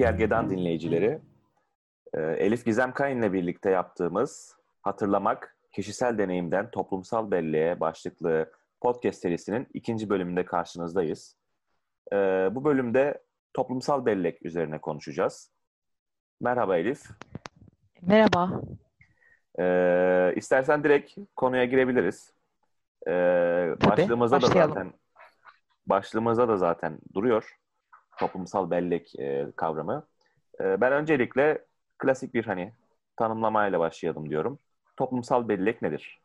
Gergedan dinleyicileri, e, Elif Gizem Kayın'la birlikte yaptığımız Hatırlamak, Kişisel Deneyimden Toplumsal Belleğe başlıklı podcast serisinin ikinci bölümünde karşınızdayız. E, bu bölümde toplumsal bellek üzerine konuşacağız. Merhaba Elif. Merhaba. E, istersen direkt konuya girebiliriz. Tabii, başlığımızda da zaten başlığımızda da zaten duruyor toplumsal bellek e, kavramı. E, ben öncelikle klasik bir hani tanımlamayla başlayalım diyorum. Toplumsal bellek nedir?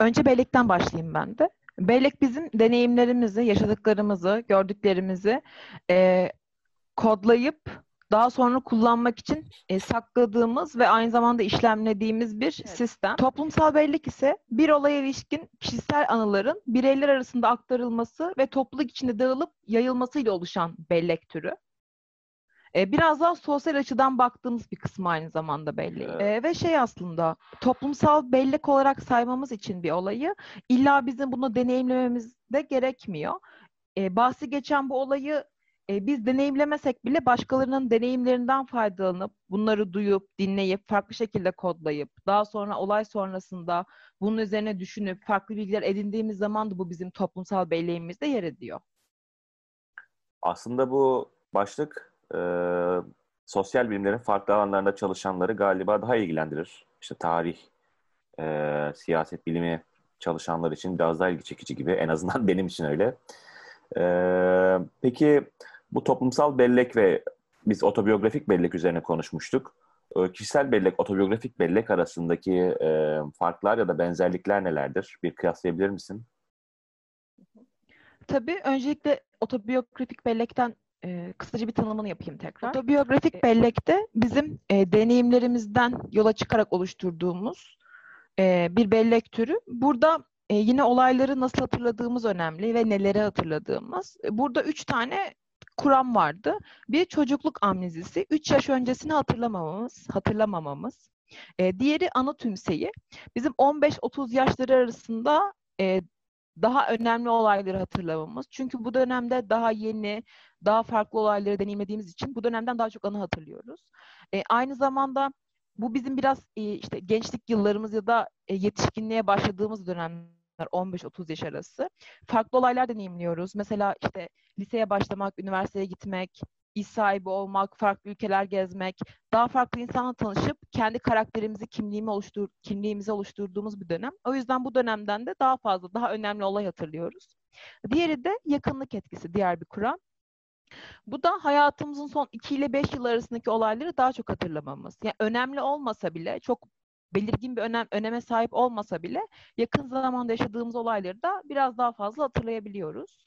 Önce bellekten başlayayım ben de. Bellek bizim deneyimlerimizi, yaşadıklarımızı, gördüklerimizi e, kodlayıp daha sonra kullanmak için e, sakladığımız ve aynı zamanda işlemlediğimiz bir sistem. Toplumsal bellek ise bir olaya ilişkin kişisel anıların bireyler arasında aktarılması ve topluluk içinde dağılıp yayılmasıyla oluşan bellek türü. E, biraz daha sosyal açıdan baktığımız bir kısmı aynı zamanda belleği. Evet. E, ve şey aslında toplumsal bellek olarak saymamız için bir olayı illa bizim bunu deneyimlememiz de gerekmiyor. E, bahsi geçen bu olayı e, biz deneyimlemesek bile başkalarının deneyimlerinden faydalanıp bunları duyup, dinleyip, farklı şekilde kodlayıp, daha sonra olay sonrasında bunun üzerine düşünüp farklı bilgiler edindiğimiz zaman da bu bizim toplumsal belleğimizde yer ediyor. Aslında bu başlık e, sosyal bilimlerin farklı alanlarında çalışanları galiba daha ilgilendirir. İşte tarih, e, siyaset bilimi çalışanlar için biraz daha ilgi çekici gibi. En azından benim için öyle. E, peki bu toplumsal bellek ve biz otobiyografik bellek üzerine konuşmuştuk. E, kişisel bellek, otobiyografik bellek arasındaki e, farklar ya da benzerlikler nelerdir? Bir kıyaslayabilir misin? Tabii öncelikle otobiyografik bellekten e, kısaca bir tanımını yapayım tekrar. Otobiyografik bellekte bizim e, deneyimlerimizden yola çıkarak oluşturduğumuz e, bir bellek türü. Burada e, yine olayları nasıl hatırladığımız önemli ve neleri hatırladığımız. E, burada üç tane kuram vardı. Bir çocukluk amnezisi, 3 yaş öncesini hatırlamamamız, hatırlamamamız. E, diğeri ana tümseyi. Bizim 15-30 yaşları arasında e, daha önemli olayları hatırlamamız. Çünkü bu dönemde daha yeni, daha farklı olayları deneyimlediğimiz için bu dönemden daha çok anı hatırlıyoruz. E, aynı zamanda bu bizim biraz e, işte gençlik yıllarımız ya da e, yetişkinliğe başladığımız dönemler 15-30 yaş arası. Farklı olaylar deneyimliyoruz. Mesela işte liseye başlamak, üniversiteye gitmek, iş sahibi olmak, farklı ülkeler gezmek, daha farklı insanla tanışıp kendi karakterimizi, kimliğimi oluştur kimliğimizi oluşturduğumuz bir dönem. O yüzden bu dönemden de daha fazla, daha önemli olay hatırlıyoruz. Diğeri de yakınlık etkisi, diğer bir kuram. Bu da hayatımızın son 2 ile 5 yıl arasındaki olayları daha çok hatırlamamız. Yani önemli olmasa bile, çok belirgin bir önem öneme sahip olmasa bile yakın zamanda yaşadığımız olayları da biraz daha fazla hatırlayabiliyoruz.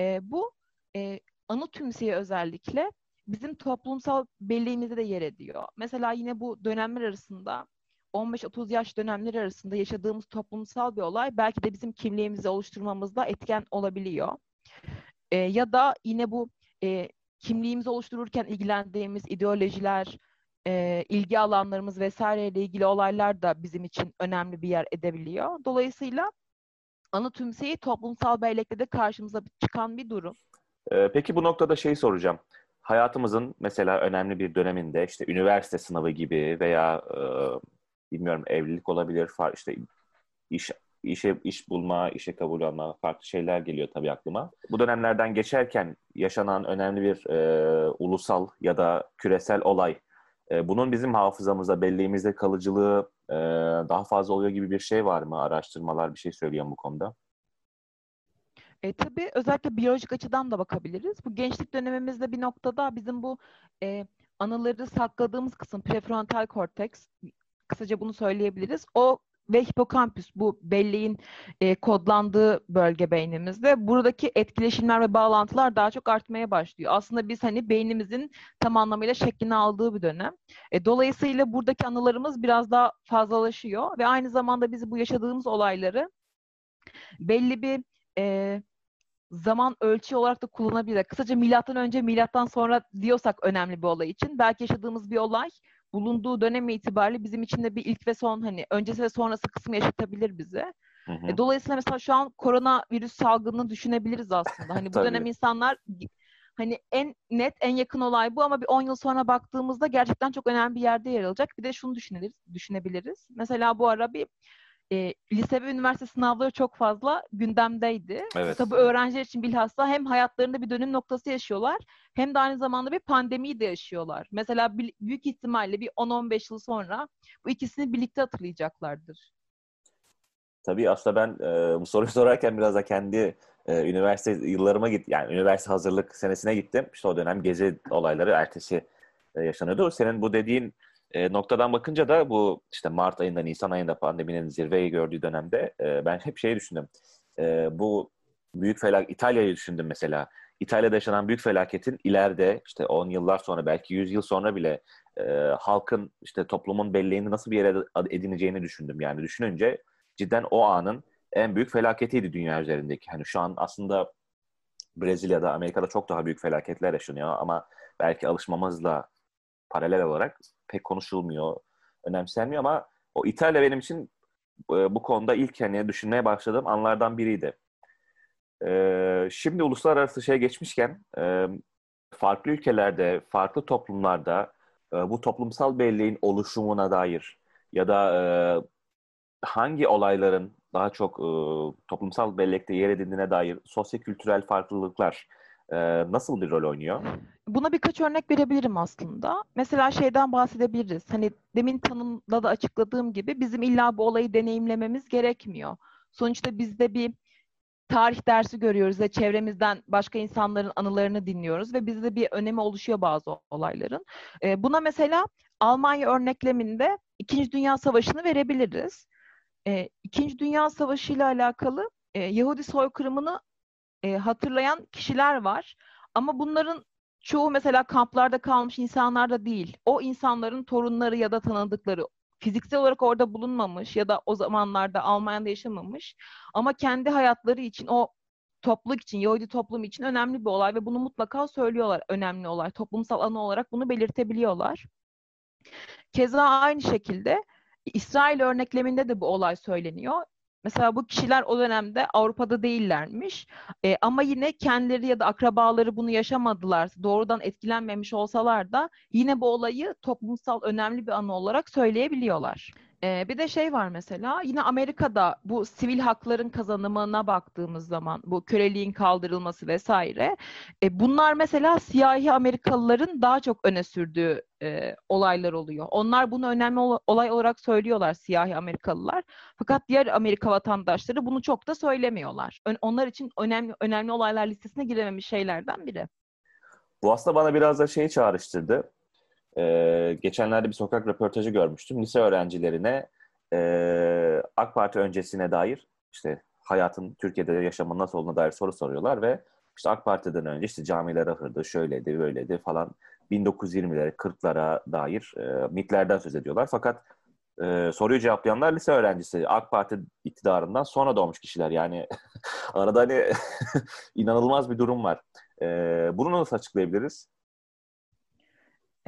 E, bu e, anı tümseyi özellikle bizim toplumsal belleğimizde de yer ediyor. Mesela yine bu dönemler arasında 15-30 yaş dönemleri arasında yaşadığımız toplumsal bir olay belki de bizim kimliğimizi oluşturmamızda etken olabiliyor. E, ya da yine bu e, kimliğimizi oluştururken ilgilendiğimiz ideolojiler, e, ilgi alanlarımız vesaireyle ilgili olaylar da bizim için önemli bir yer edebiliyor. Dolayısıyla anı tümseyi toplumsal bellekte de karşımıza çıkan bir durum. Ee, peki bu noktada şeyi soracağım. Hayatımızın mesela önemli bir döneminde işte üniversite sınavı gibi veya e, bilmiyorum evlilik olabilir, işte iş işe iş bulma, işe kabul alma farklı şeyler geliyor tabii aklıma. Bu dönemlerden geçerken yaşanan önemli bir e, ulusal ya da küresel olay e, bunun bizim hafızamızda, belleğimizde kalıcılığı e, daha fazla oluyor gibi bir şey var mı? Araştırmalar bir şey söylüyor bu konuda. E, tabii özellikle biyolojik açıdan da bakabiliriz. Bu gençlik dönemimizde bir noktada bizim bu e, anıları sakladığımız kısım prefrontal korteks, kısaca bunu söyleyebiliriz. O ve hipokampüs bu belleğin e, kodlandığı bölge beynimizde. Buradaki etkileşimler ve bağlantılar daha çok artmaya başlıyor. Aslında biz hani beynimizin tam anlamıyla şeklini aldığı bir dönem. E, dolayısıyla buradaki anılarımız biraz daha fazlalaşıyor ve aynı zamanda biz bu yaşadığımız olayları belli bir e, zaman ölçü olarak da kullanabilir. Kısaca milattan önce, milattan sonra diyorsak önemli bir olay için. Belki yaşadığımız bir olay bulunduğu dönem itibariyle bizim için de bir ilk ve son hani öncesi ve sonrası kısmı yaşatabilir bize. Hı hı. E, dolayısıyla mesela şu an koronavirüs salgını düşünebiliriz aslında. Hani bu dönem insanlar hani en net, en yakın olay bu ama bir 10 yıl sonra baktığımızda gerçekten çok önemli bir yerde yer alacak. Bir de şunu düşünebiliriz, düşünebiliriz. Mesela bu ara bir e, lise ve üniversite sınavları çok fazla gündemdeydi. Evet. Tabii öğrenciler için bilhassa hem hayatlarında bir dönüm noktası yaşıyorlar hem de aynı zamanda bir pandemiyi de yaşıyorlar. Mesela büyük ihtimalle bir 10-15 yıl sonra bu ikisini birlikte hatırlayacaklardır. Tabii aslında ben e, bu soruyu sorarken biraz da kendi e, üniversite yıllarıma git yani üniversite hazırlık senesine gittim. İşte o dönem gezi olayları ertesi e, yaşanıyordu. Senin bu dediğin e, noktadan bakınca da bu işte Mart ayında, Nisan ayında pandeminin zirveyi gördüğü dönemde e, ben hep şeyi düşündüm. E, bu büyük felak İtalya'yı düşündüm mesela. İtalya'da yaşanan büyük felaketin ileride işte 10 yıllar sonra belki 100 yıl sonra bile e, halkın işte toplumun belleğini nasıl bir yere edineceğini düşündüm. Yani düşününce cidden o anın en büyük felaketiydi dünya üzerindeki. Hani şu an aslında Brezilya'da, Amerika'da çok daha büyük felaketler yaşanıyor ama belki alışmamızla paralel olarak pek konuşulmuyor, önemsenmiyor ama o İtalya benim için e, bu konuda ilk hani düşünmeye başladığım anlardan biriydi. E, şimdi uluslararası şey geçmişken e, farklı ülkelerde, farklı toplumlarda bu toplumsal belleğin oluşumuna dair ya da hangi olayların daha çok toplumsal bellekte yer edindiğine dair sosyo-kültürel farklılıklar nasıl bir rol oynuyor? Buna birkaç örnek verebilirim aslında. Mesela şeyden bahsedebiliriz. Hani demin tanımda da açıkladığım gibi bizim illa bu olayı deneyimlememiz gerekmiyor. Sonuçta bizde bir tarih dersi görüyoruz ve çevremizden başka insanların anılarını dinliyoruz ve bizde bir önemi oluşuyor bazı olayların. E, buna mesela Almanya örnekleminde İkinci Dünya Savaşı'nı verebiliriz. E, İkinci Dünya Savaşı ile alakalı e, Yahudi soykırımını e, hatırlayan kişiler var. Ama bunların çoğu mesela kamplarda kalmış insanlar da değil. O insanların torunları ya da tanıdıkları fiziksel olarak orada bulunmamış ya da o zamanlarda Almanya'da yaşamamış ama kendi hayatları için o topluluk için, Yahudi toplum için önemli bir olay ve bunu mutlaka söylüyorlar önemli olay. Toplumsal anı olarak bunu belirtebiliyorlar. Keza aynı şekilde İsrail örnekleminde de bu olay söyleniyor. Mesela bu kişiler o dönemde Avrupa'da değillermiş. E, ama yine kendileri ya da akrabaları bunu yaşamadılar. Doğrudan etkilenmemiş olsalar da yine bu olayı toplumsal önemli bir anı olarak söyleyebiliyorlar. Ee, bir de şey var mesela yine Amerika'da bu sivil hakların kazanımına baktığımız zaman bu köleliğin kaldırılması vesaire e, bunlar mesela siyahi Amerikalıların daha çok öne sürdüğü e, olaylar oluyor. Onlar bunu önemli olay olarak söylüyorlar siyahi Amerikalılar. Fakat diğer Amerika vatandaşları bunu çok da söylemiyorlar. onlar için önemli önemli olaylar listesine girememiş şeylerden biri. Bu aslında bana biraz da şeyi çağrıştırdı. Ee, geçenlerde bir sokak röportajı görmüştüm. Lise öğrencilerine e, AK Parti öncesine dair işte hayatın Türkiye'de yaşamın nasıl olduğuna dair soru soruyorlar ve işte AK Parti'den önce işte camiler ahırdı, şöyleydi, böyleydi falan 1920'lere, 40'lara dair e, mitlerden söz ediyorlar. Fakat e, soruyu cevaplayanlar lise öğrencisi. AK Parti iktidarından sonra doğmuş kişiler. Yani arada hani inanılmaz bir durum var. E, bunu nasıl açıklayabiliriz?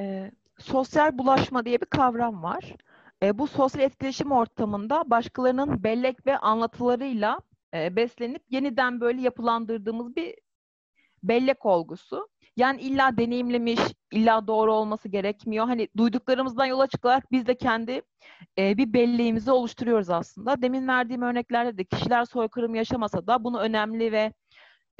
E, sosyal bulaşma diye bir kavram var. E, bu sosyal etkileşim ortamında başkalarının bellek ve anlatılarıyla e, beslenip yeniden böyle yapılandırdığımız bir bellek olgusu. Yani illa deneyimlemiş, illa doğru olması gerekmiyor. Hani duyduklarımızdan yola çıkarak biz de kendi e, bir belleğimizi oluşturuyoruz aslında. Demin verdiğim örneklerde de kişiler soykırım yaşamasa da bunu önemli ve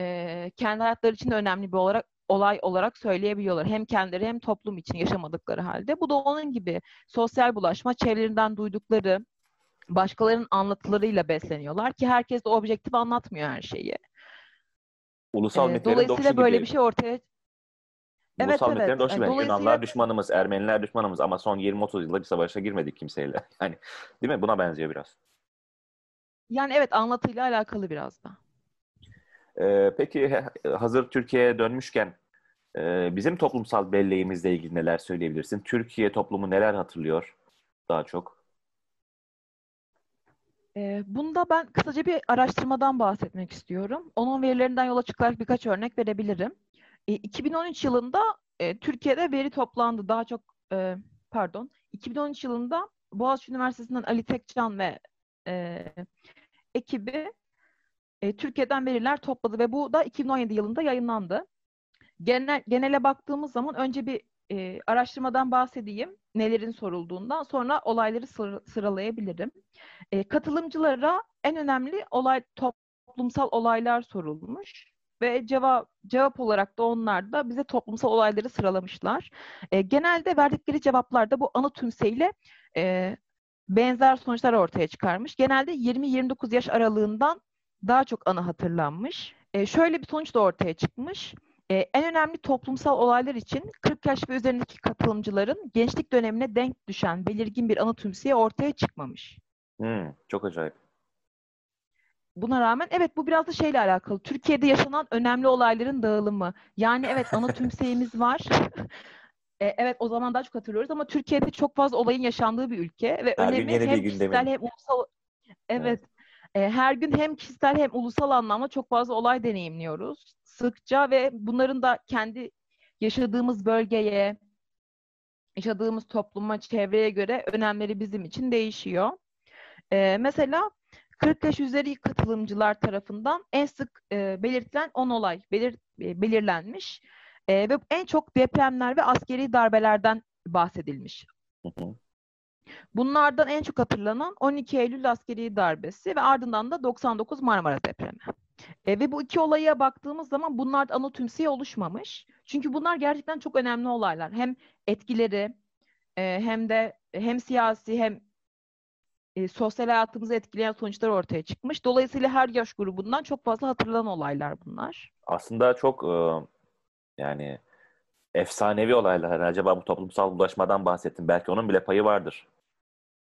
e, kendi hayatları için de önemli bir olarak olay olarak söyleyebiliyorlar. Hem kendileri hem toplum için yaşamadıkları halde. Bu da onun gibi sosyal bulaşma, çevrelerinden duydukları, başkalarının anlatılarıyla besleniyorlar ki herkes de objektif anlatmıyor her şeyi. Ulusal ee, Dolayısıyla böyle gibi. bir şey ortaya Evet, evet. Dolayısıyla... Yunanlar düşmanımız, Ermeniler düşmanımız ama son 20-30 yılda bir savaşa girmedik kimseyle. Yani değil mi? Buna benziyor biraz. Yani evet anlatıyla alakalı biraz da. Ee, peki hazır Türkiye'ye dönmüşken e, bizim toplumsal belleğimizle ilgili neler söyleyebilirsin? Türkiye toplumu neler hatırlıyor daha çok? Ee, bunda ben kısaca bir araştırmadan bahsetmek istiyorum. Onun verilerinden yola çıkarak birkaç örnek verebilirim. 2013 yılında e, Türkiye'de veri toplandı. Daha çok e, pardon 2013 yılında Boğaziçi Üniversitesi'nden Ali Tekcan ve e, ekibi e, Türkiye'den veriler topladı ve bu da 2017 yılında yayınlandı. Genel, genele baktığımız zaman önce bir e, araştırmadan bahsedeyim. Nelerin sorulduğundan sonra olayları sır, sıralayabilirim. E, katılımcılara en önemli olay toplumsal olaylar sorulmuş ve cevap cevap olarak da onlar da bize toplumsal olayları sıralamışlar. E, genelde verdikleri cevaplarda bu anı tümseyle e, benzer sonuçlar ortaya çıkarmış. Genelde 20-29 yaş aralığından daha çok anı hatırlanmış. E, şöyle bir sonuç da ortaya çıkmış. E, en önemli toplumsal olaylar için 40 yaş ve üzerindeki katılımcıların gençlik dönemine denk düşen belirgin bir anı tümseye ortaya çıkmamış. Hmm, çok acayip. Buna rağmen evet bu biraz da şeyle alakalı. Türkiye'de yaşanan önemli olayların dağılımı. Yani evet ana tümseyimiz var. e, evet o zaman daha çok hatırlıyoruz ama Türkiye'de çok fazla olayın yaşandığı bir ülke ve Her önemi hem kişisel hem ulusal evet, evet. E, her gün hem kişisel hem ulusal anlamda çok fazla olay deneyimliyoruz. Sıkça ve bunların da kendi yaşadığımız bölgeye, yaşadığımız topluma, çevreye göre önemleri bizim için değişiyor. E, mesela 40 yaş üzeri katılımcılar tarafından en sık e, belirtilen 10 olay belir, e, belirlenmiş e, ve en çok depremler ve askeri darbelerden bahsedilmiş. Bunlardan en çok hatırlanan 12 Eylül askeri darbesi ve ardından da 99 Marmara depremi. E, ve bu iki olaya baktığımız zaman bunlar ana tümsiye oluşmamış. Çünkü bunlar gerçekten çok önemli olaylar. Hem etkileri e, hem de hem siyasi hem e, sosyal hayatımızı etkileyen sonuçlar ortaya çıkmış. Dolayısıyla her yaş grubundan çok fazla hatırlanan olaylar bunlar. Aslında çok e, yani efsanevi olaylar. Acaba bu toplumsal bulaşmadan bahsettim. Belki onun bile payı vardır.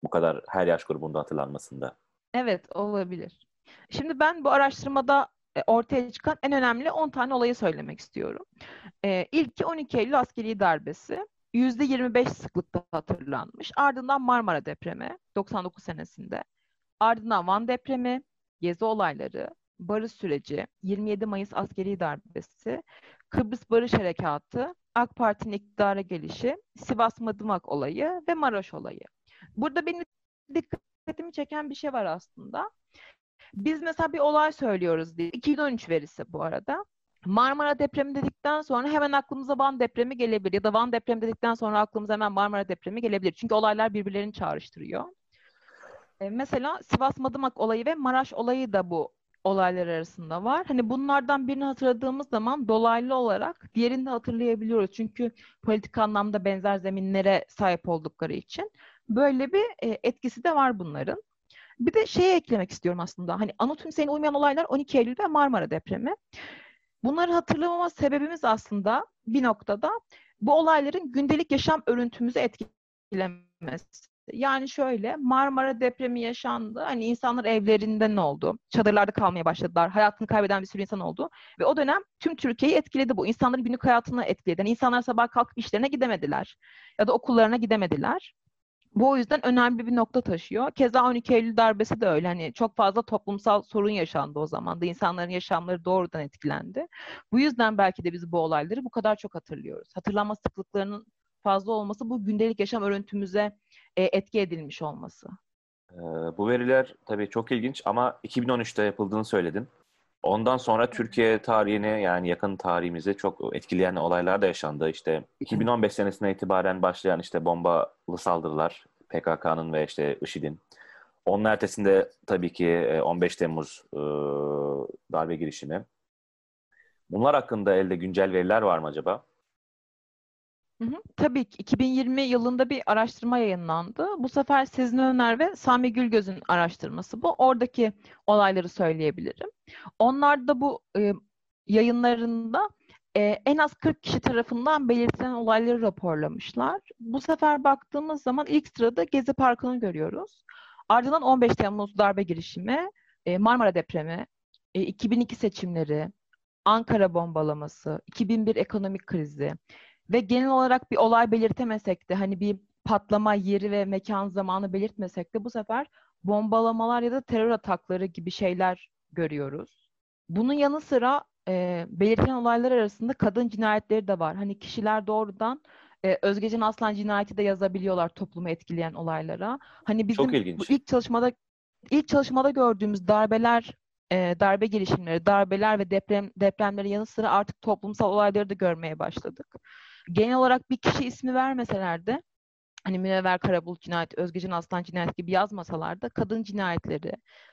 Bu kadar her yaş grubunda hatırlanmasında. Evet olabilir. Şimdi ben bu araştırmada e, ortaya çıkan en önemli 10 tane olayı söylemek istiyorum. Ee, ilki 12 Eylül askeri darbesi. %25 sıklıkta hatırlanmış. Ardından Marmara depremi 99 senesinde. Ardından Van depremi, gezi olayları, barış süreci, 27 Mayıs askeri darbesi, Kıbrıs Barış Harekatı, AK Parti'nin iktidara gelişi, Sivas Madımak olayı ve Maraş olayı. Burada benim dikkatimi çeken bir şey var aslında. Biz mesela bir olay söylüyoruz diye. 2013 verisi bu arada. Marmara depremi dedikten sonra hemen aklımıza Van depremi gelebilir ya da Van depremi dedikten sonra aklımıza hemen Marmara depremi gelebilir. Çünkü olaylar birbirlerini çağrıştırıyor. Ee, mesela Sivas Madımak olayı ve Maraş olayı da bu olaylar arasında var. Hani bunlardan birini hatırladığımız zaman dolaylı olarak diğerini de hatırlayabiliyoruz. Çünkü politik anlamda benzer zeminlere sahip oldukları için. Böyle bir e, etkisi de var bunların. Bir de şeye eklemek istiyorum aslında. Hani Anıt Hüseyin'e uymayan olaylar 12 Eylül ve Marmara depremi. Bunları hatırlamama sebebimiz aslında bir noktada bu olayların gündelik yaşam örüntümüzü etkilemesi. Yani şöyle Marmara depremi yaşandı. Hani insanlar evlerinden oldu. Çadırlarda kalmaya başladılar. Hayatını kaybeden bir sürü insan oldu. Ve o dönem tüm Türkiye'yi etkiledi bu. İnsanların günlük hayatını etkiledi. Yani insanlar sabah kalkıp işlerine gidemediler. Ya da okullarına gidemediler. Bu o yüzden önemli bir nokta taşıyor. Keza 12 Eylül darbesi de öyle. Hani çok fazla toplumsal sorun yaşandı o zaman da. İnsanların yaşamları doğrudan etkilendi. Bu yüzden belki de biz bu olayları bu kadar çok hatırlıyoruz. Hatırlanma sıklıklarının fazla olması bu gündelik yaşam örüntümüze e, etki edilmiş olması. Ee, bu veriler tabii çok ilginç ama 2013'te yapıldığını söyledin. Ondan sonra Türkiye tarihini yani yakın tarihimizi çok etkileyen olaylar da yaşandı. İşte 2015 senesine itibaren başlayan işte bombalı saldırılar PKK'nın ve işte IŞİD'in. Onun ertesinde tabii ki 15 e, Temmuz e, darbe girişimi. Bunlar hakkında elde güncel veriler var mı acaba? Hı hı, tabii ki 2020 yılında bir araştırma yayınlandı. Bu sefer Sezin Öner ve Sami Gülgöz'ün araştırması bu. Oradaki olayları söyleyebilirim. Onlar da bu e, yayınlarında e, en az 40 kişi tarafından belirtilen olayları raporlamışlar. Bu sefer baktığımız zaman ilk sırada Gezi Parkı'nı görüyoruz. Ardından 15 Temmuz darbe girişimi, e, Marmara depremi, e, 2002 seçimleri, Ankara bombalaması, 2001 ekonomik krizi, ve genel olarak bir olay belirtemesek de hani bir patlama yeri ve mekan zamanı belirtmesek de bu sefer bombalamalar ya da terör atakları gibi şeyler görüyoruz. Bunun yanı sıra e, belirtilen olaylar arasında kadın cinayetleri de var. Hani kişiler doğrudan e, Özgecan Aslan cinayeti de yazabiliyorlar toplumu etkileyen olaylara. Hani bizim Çok ilginç. bu ilk çalışmada ilk çalışmada gördüğümüz darbeler e, darbe girişimleri, darbeler ve deprem depremleri yanı sıra artık toplumsal olayları da görmeye başladık. Genel olarak bir kişi ismi vermeseler de hani Münevver Karabulut cinayeti, Özgecan Aslan cinayeti gibi yazmasalar da kadın cinayetleri,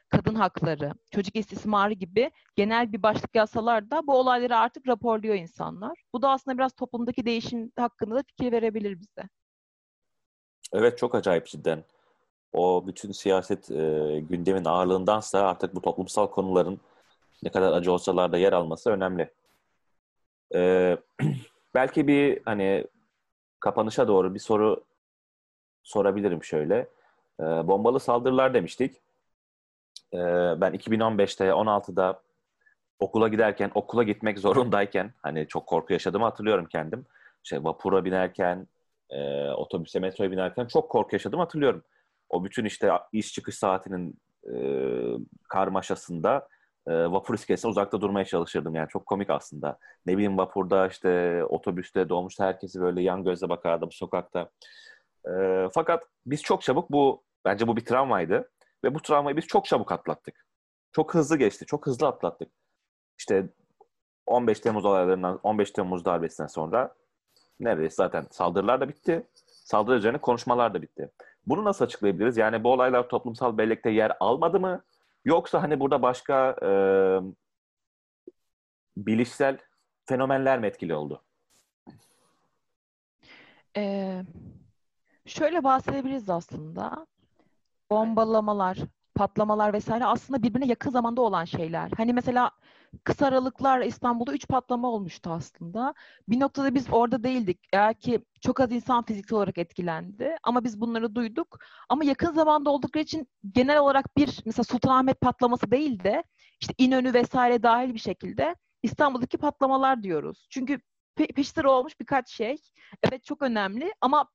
kadın hakları, çocuk istismarı gibi genel bir başlık yazsalar da bu olayları artık raporluyor insanlar. Bu da aslında biraz toplumdaki değişim hakkında da fikir verebilir bize. Evet çok acayip cidden. O bütün siyaset e, gündemin ağırlığındansa artık bu toplumsal konuların ne kadar acı olsalar da yer alması önemli. E, belki bir hani kapanışa doğru bir soru sorabilirim şöyle. E, bombalı saldırılar demiştik. E, ben 2015'te 16'da okula giderken, okula gitmek zorundayken hani çok korku yaşadığımı hatırlıyorum kendim. İşte vapura binerken, e, otobüse, metroya binerken çok korku yaşadım hatırlıyorum. O bütün işte iş çıkış saatinin e, karmaşasında e, vapur iskelesine uzakta durmaya çalışırdım. Yani çok komik aslında. Ne bileyim vapurda işte otobüste dolmuşta herkesi böyle yan gözle bakardım sokakta. E, fakat biz çok çabuk bu bence bu bir travmaydı ve bu travmayı biz çok çabuk atlattık. Çok hızlı geçti, çok hızlı atlattık. İşte 15 Temmuz olaylarından 15 Temmuz darbesinden sonra neredeyse zaten saldırılar da bitti. Saldırı üzerine konuşmalar da bitti. Bunu nasıl açıklayabiliriz? Yani bu olaylar toplumsal bellekte yer almadı mı? Yoksa hani burada başka e, bilişsel fenomenler mi etkili oldu? Ee, şöyle bahsedebiliriz aslında. Bombalamalar, patlamalar vesaire aslında birbirine yakın zamanda olan şeyler. Hani mesela kısa aralıklar İstanbul'da üç patlama olmuştu aslında. Bir noktada biz orada değildik. Eğer ki çok az insan fiziksel olarak etkilendi ama biz bunları duyduk. Ama yakın zamanda oldukları için genel olarak bir mesela Sultanahmet patlaması değil de işte İnönü vesaire dahil bir şekilde İstanbul'daki patlamalar diyoruz. Çünkü pe peşi olmuş birkaç şey. Evet çok önemli ama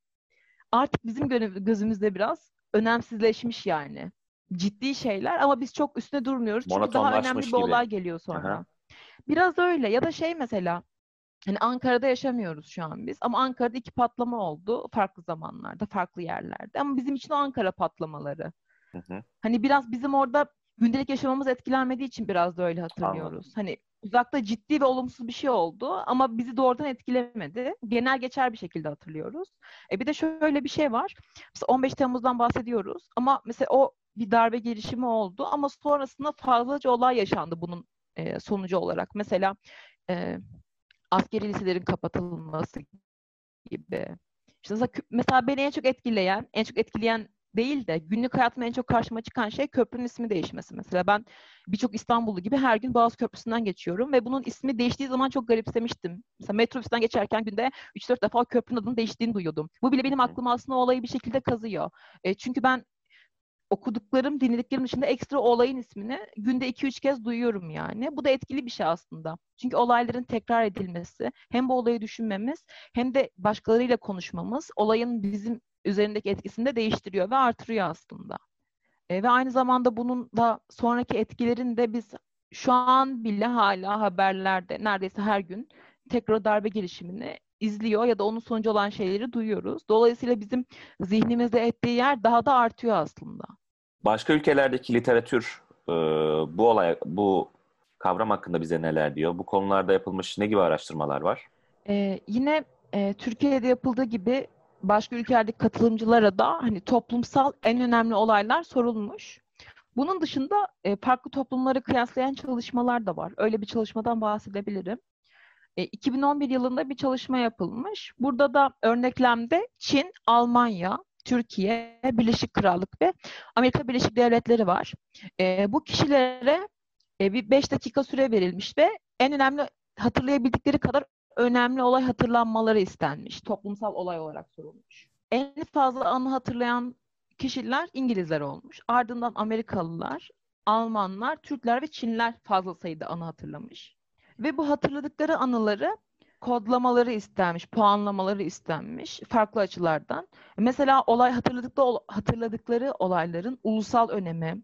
artık bizim gözümüzde biraz önemsizleşmiş yani ciddi şeyler ama biz çok üstüne durmuyoruz. Çünkü daha önemli bir gibi. olay geliyor sonra. Aha. Biraz öyle ya da şey mesela hani Ankara'da yaşamıyoruz şu an biz ama Ankara'da iki patlama oldu farklı zamanlarda, farklı yerlerde. Ama bizim için o Ankara patlamaları. Hı hı. Hani biraz bizim orada gündelik yaşamamız etkilenmediği için biraz da öyle hatırlıyoruz. Anladım. Hani uzakta ciddi ve olumsuz bir şey oldu ama bizi doğrudan etkilemedi. Genel geçer bir şekilde hatırlıyoruz. E bir de şöyle bir şey var. Mesela 15 Temmuz'dan bahsediyoruz ama mesela o bir darbe girişimi oldu ama sonrasında fazlaca olay yaşandı bunun e, sonucu olarak. Mesela e, askeri liselerin kapatılması gibi. İşte mesela, mesela beni en çok etkileyen, en çok etkileyen değil de günlük hayatımda en çok karşıma çıkan şey köprünün ismi değişmesi mesela. Ben birçok İstanbullu gibi her gün Boğaz Köprüsü'nden geçiyorum ve bunun ismi değiştiği zaman çok garipsemiştim. Mesela metrobüsten geçerken günde 3-4 defa köprünün adının değiştiğini duyuyordum. Bu bile benim aklıma aslında olayı bir şekilde kazıyor. E, çünkü ben okuduklarım, dinlediklerim dışında ekstra olayın ismini günde 2-3 kez duyuyorum yani. Bu da etkili bir şey aslında. Çünkü olayların tekrar edilmesi, hem bu olayı düşünmemiz hem de başkalarıyla konuşmamız olayın bizim üzerindeki etkisini de değiştiriyor ve artırıyor aslında. E, ve aynı zamanda bunun da sonraki etkilerini de biz şu an bile hala haberlerde neredeyse her gün tekrar darbe girişimini izliyor ya da onun sonucu olan şeyleri duyuyoruz. Dolayısıyla bizim zihnimizde ettiği yer daha da artıyor aslında. Başka ülkelerdeki literatür e, bu olay, bu kavram hakkında bize neler diyor? Bu konularda yapılmış ne gibi araştırmalar var? Ee, yine e, Türkiye'de yapıldığı gibi başka ülkelerdeki katılımcılara da hani toplumsal en önemli olaylar sorulmuş. Bunun dışında e, farklı toplumları kıyaslayan çalışmalar da var. Öyle bir çalışmadan bahsedebilirim. E, 2011 yılında bir çalışma yapılmış. Burada da örneklemde Çin, Almanya, Türkiye, Birleşik Krallık ve Amerika Birleşik Devletleri var. E, bu kişilere e, bir 5 dakika süre verilmiş ve en önemli hatırlayabildikleri kadar önemli olay hatırlanmaları istenmiş. Toplumsal olay olarak sorulmuş. En fazla anı hatırlayan kişiler İngilizler olmuş. Ardından Amerikalılar, Almanlar, Türkler ve Çinler fazla sayıda anı hatırlamış. Ve bu hatırladıkları anıları kodlamaları istenmiş, puanlamaları istenmiş farklı açılardan. Mesela olay hatırladıkları, hatırladıkları olayların ulusal önemi,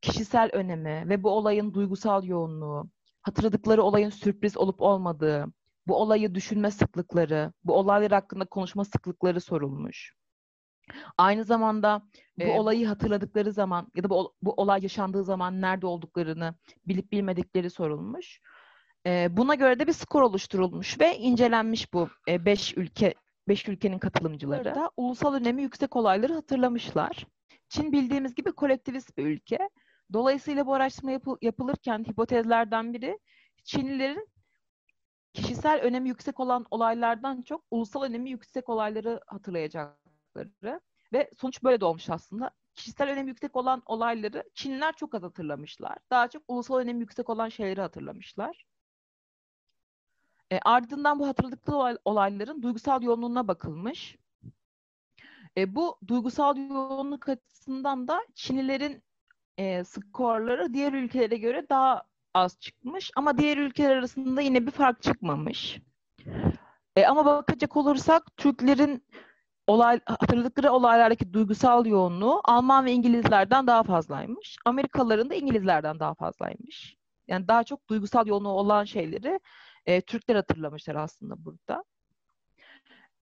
kişisel önemi ve bu olayın duygusal yoğunluğu, hatırladıkları olayın sürpriz olup olmadığı, bu olayı düşünme sıklıkları, bu olaylar hakkında konuşma sıklıkları sorulmuş. Aynı zamanda bu ee, olayı hatırladıkları zaman ya da bu, bu olay yaşandığı zaman nerede olduklarını bilip bilmedikleri sorulmuş. Ee, buna göre de bir skor oluşturulmuş ve incelenmiş bu 5 e, ülke 5 ülkenin katılımcıları. Da ulusal önemi yüksek olayları hatırlamışlar. Çin bildiğimiz gibi kolektivist bir ülke. Dolayısıyla bu araştırma yapı, yapılırken hipotezlerden biri Çinlilerin kişisel önemi yüksek olan olaylardan çok ulusal önemi yüksek olayları hatırlayacakları ve sonuç böyle de olmuş aslında. Kişisel önemi yüksek olan olayları Çinliler çok az hatırlamışlar. Daha çok ulusal önemi yüksek olan şeyleri hatırlamışlar. E, ardından bu hatırladıkları olayların duygusal yoğunluğuna bakılmış. E, bu duygusal yoğunluk açısından da Çinlilerin e, skorları diğer ülkelere göre daha az çıkmış ama diğer ülkeler arasında yine bir fark çıkmamış. E, ama bakacak olursak Türklerin olay hatırladıkları olaylardaki duygusal yoğunluğu Alman ve İngilizlerden daha fazlaymış. Amerikalıların da İngilizlerden daha fazlaymış. Yani daha çok duygusal yoğunluğu olan şeyleri e, Türkler hatırlamışlar aslında burada.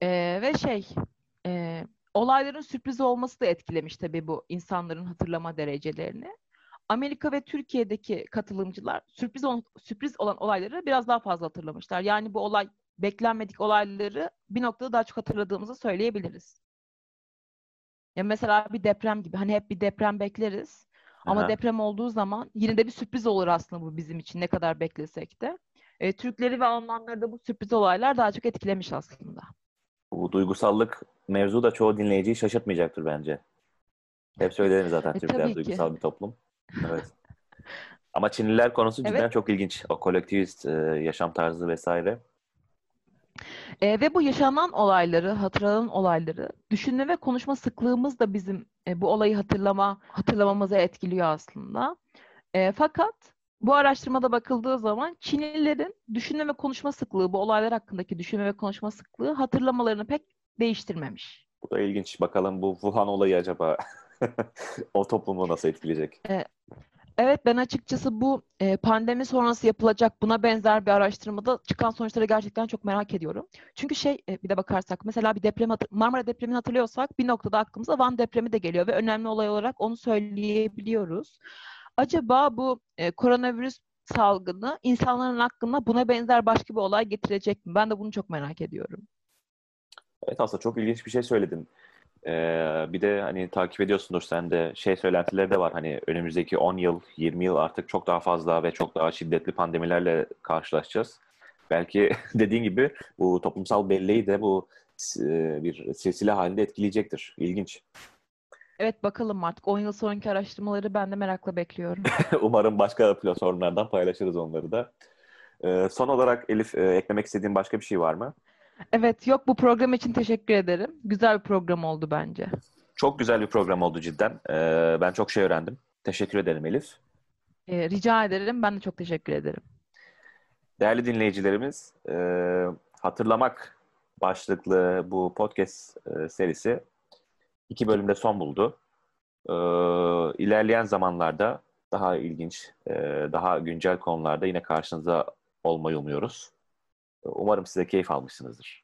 E, ve şey e, olayların sürpriz olması da etkilemiş tabii bu insanların hatırlama derecelerini. Amerika ve Türkiye'deki katılımcılar sürpriz on, sürpriz olan olayları biraz daha fazla hatırlamışlar. Yani bu olay beklenmedik olayları bir noktada daha çok hatırladığımızı söyleyebiliriz. Ya mesela bir deprem gibi. Hani hep bir deprem bekleriz. Ama Aha. deprem olduğu zaman yine de bir sürpriz olur aslında bu bizim için ne kadar beklesek de. E, Türkleri ve Almanları da bu sürpriz olaylar daha çok etkilemiş aslında. Bu duygusallık mevzu da çoğu dinleyiciyi şaşırtmayacaktır bence. Hep söylerim zaten e, Türkler duygusal ki. bir toplum. Evet. Ama Çinliler konusu cidden evet. çok ilginç. O kolektivist e, yaşam tarzı vesaire. E, ve bu yaşanan olayları, hatırlanan olayları, düşünme ve konuşma sıklığımız da bizim e, bu olayı hatırlama, hatırlamamıza etkiliyor aslında. E, fakat bu araştırmada bakıldığı zaman Çinlilerin düşünme ve konuşma sıklığı, bu olaylar hakkındaki düşünme ve konuşma sıklığı hatırlamalarını pek değiştirmemiş. Bu da ilginç. Bakalım bu Wuhan olayı acaba o toplumu nasıl etkileyecek? E, Evet ben açıkçası bu e, pandemi sonrası yapılacak buna benzer bir araştırmada çıkan sonuçları gerçekten çok merak ediyorum. Çünkü şey e, bir de bakarsak mesela bir deprem Marmara depremini hatırlıyorsak bir noktada aklımıza Van depremi de geliyor ve önemli olay olarak onu söyleyebiliyoruz. Acaba bu e, koronavirüs salgını insanların aklına buna benzer başka bir olay getirecek mi? Ben de bunu çok merak ediyorum. Evet aslında çok ilginç bir şey söyledin. Ee, bir de hani takip ediyorsundur sen de şey söylentileri de var. Hani önümüzdeki 10 yıl, 20 yıl artık çok daha fazla ve çok daha şiddetli pandemilerle karşılaşacağız. Belki dediğin gibi bu toplumsal belleği de bu e, bir silsile halinde etkileyecektir. İlginç. Evet bakalım artık 10 yıl sonraki araştırmaları ben de merakla bekliyorum. Umarım başka platformlardan paylaşırız onları da. Ee, son olarak Elif e, eklemek istediğin başka bir şey var mı? Evet yok bu program için teşekkür ederim. Güzel bir program oldu bence. Çok güzel bir program oldu cidden. Ee, ben çok şey öğrendim. Teşekkür ederim Elif. Ee, rica ederim. Ben de çok teşekkür ederim. Değerli dinleyicilerimiz, e, hatırlamak başlıklı bu podcast e, serisi iki bölümde son buldu. E, ilerleyen zamanlarda daha ilginç, e, daha güncel konularda yine karşınıza olmayı umuyoruz. Umarım size keyif almışsınızdır.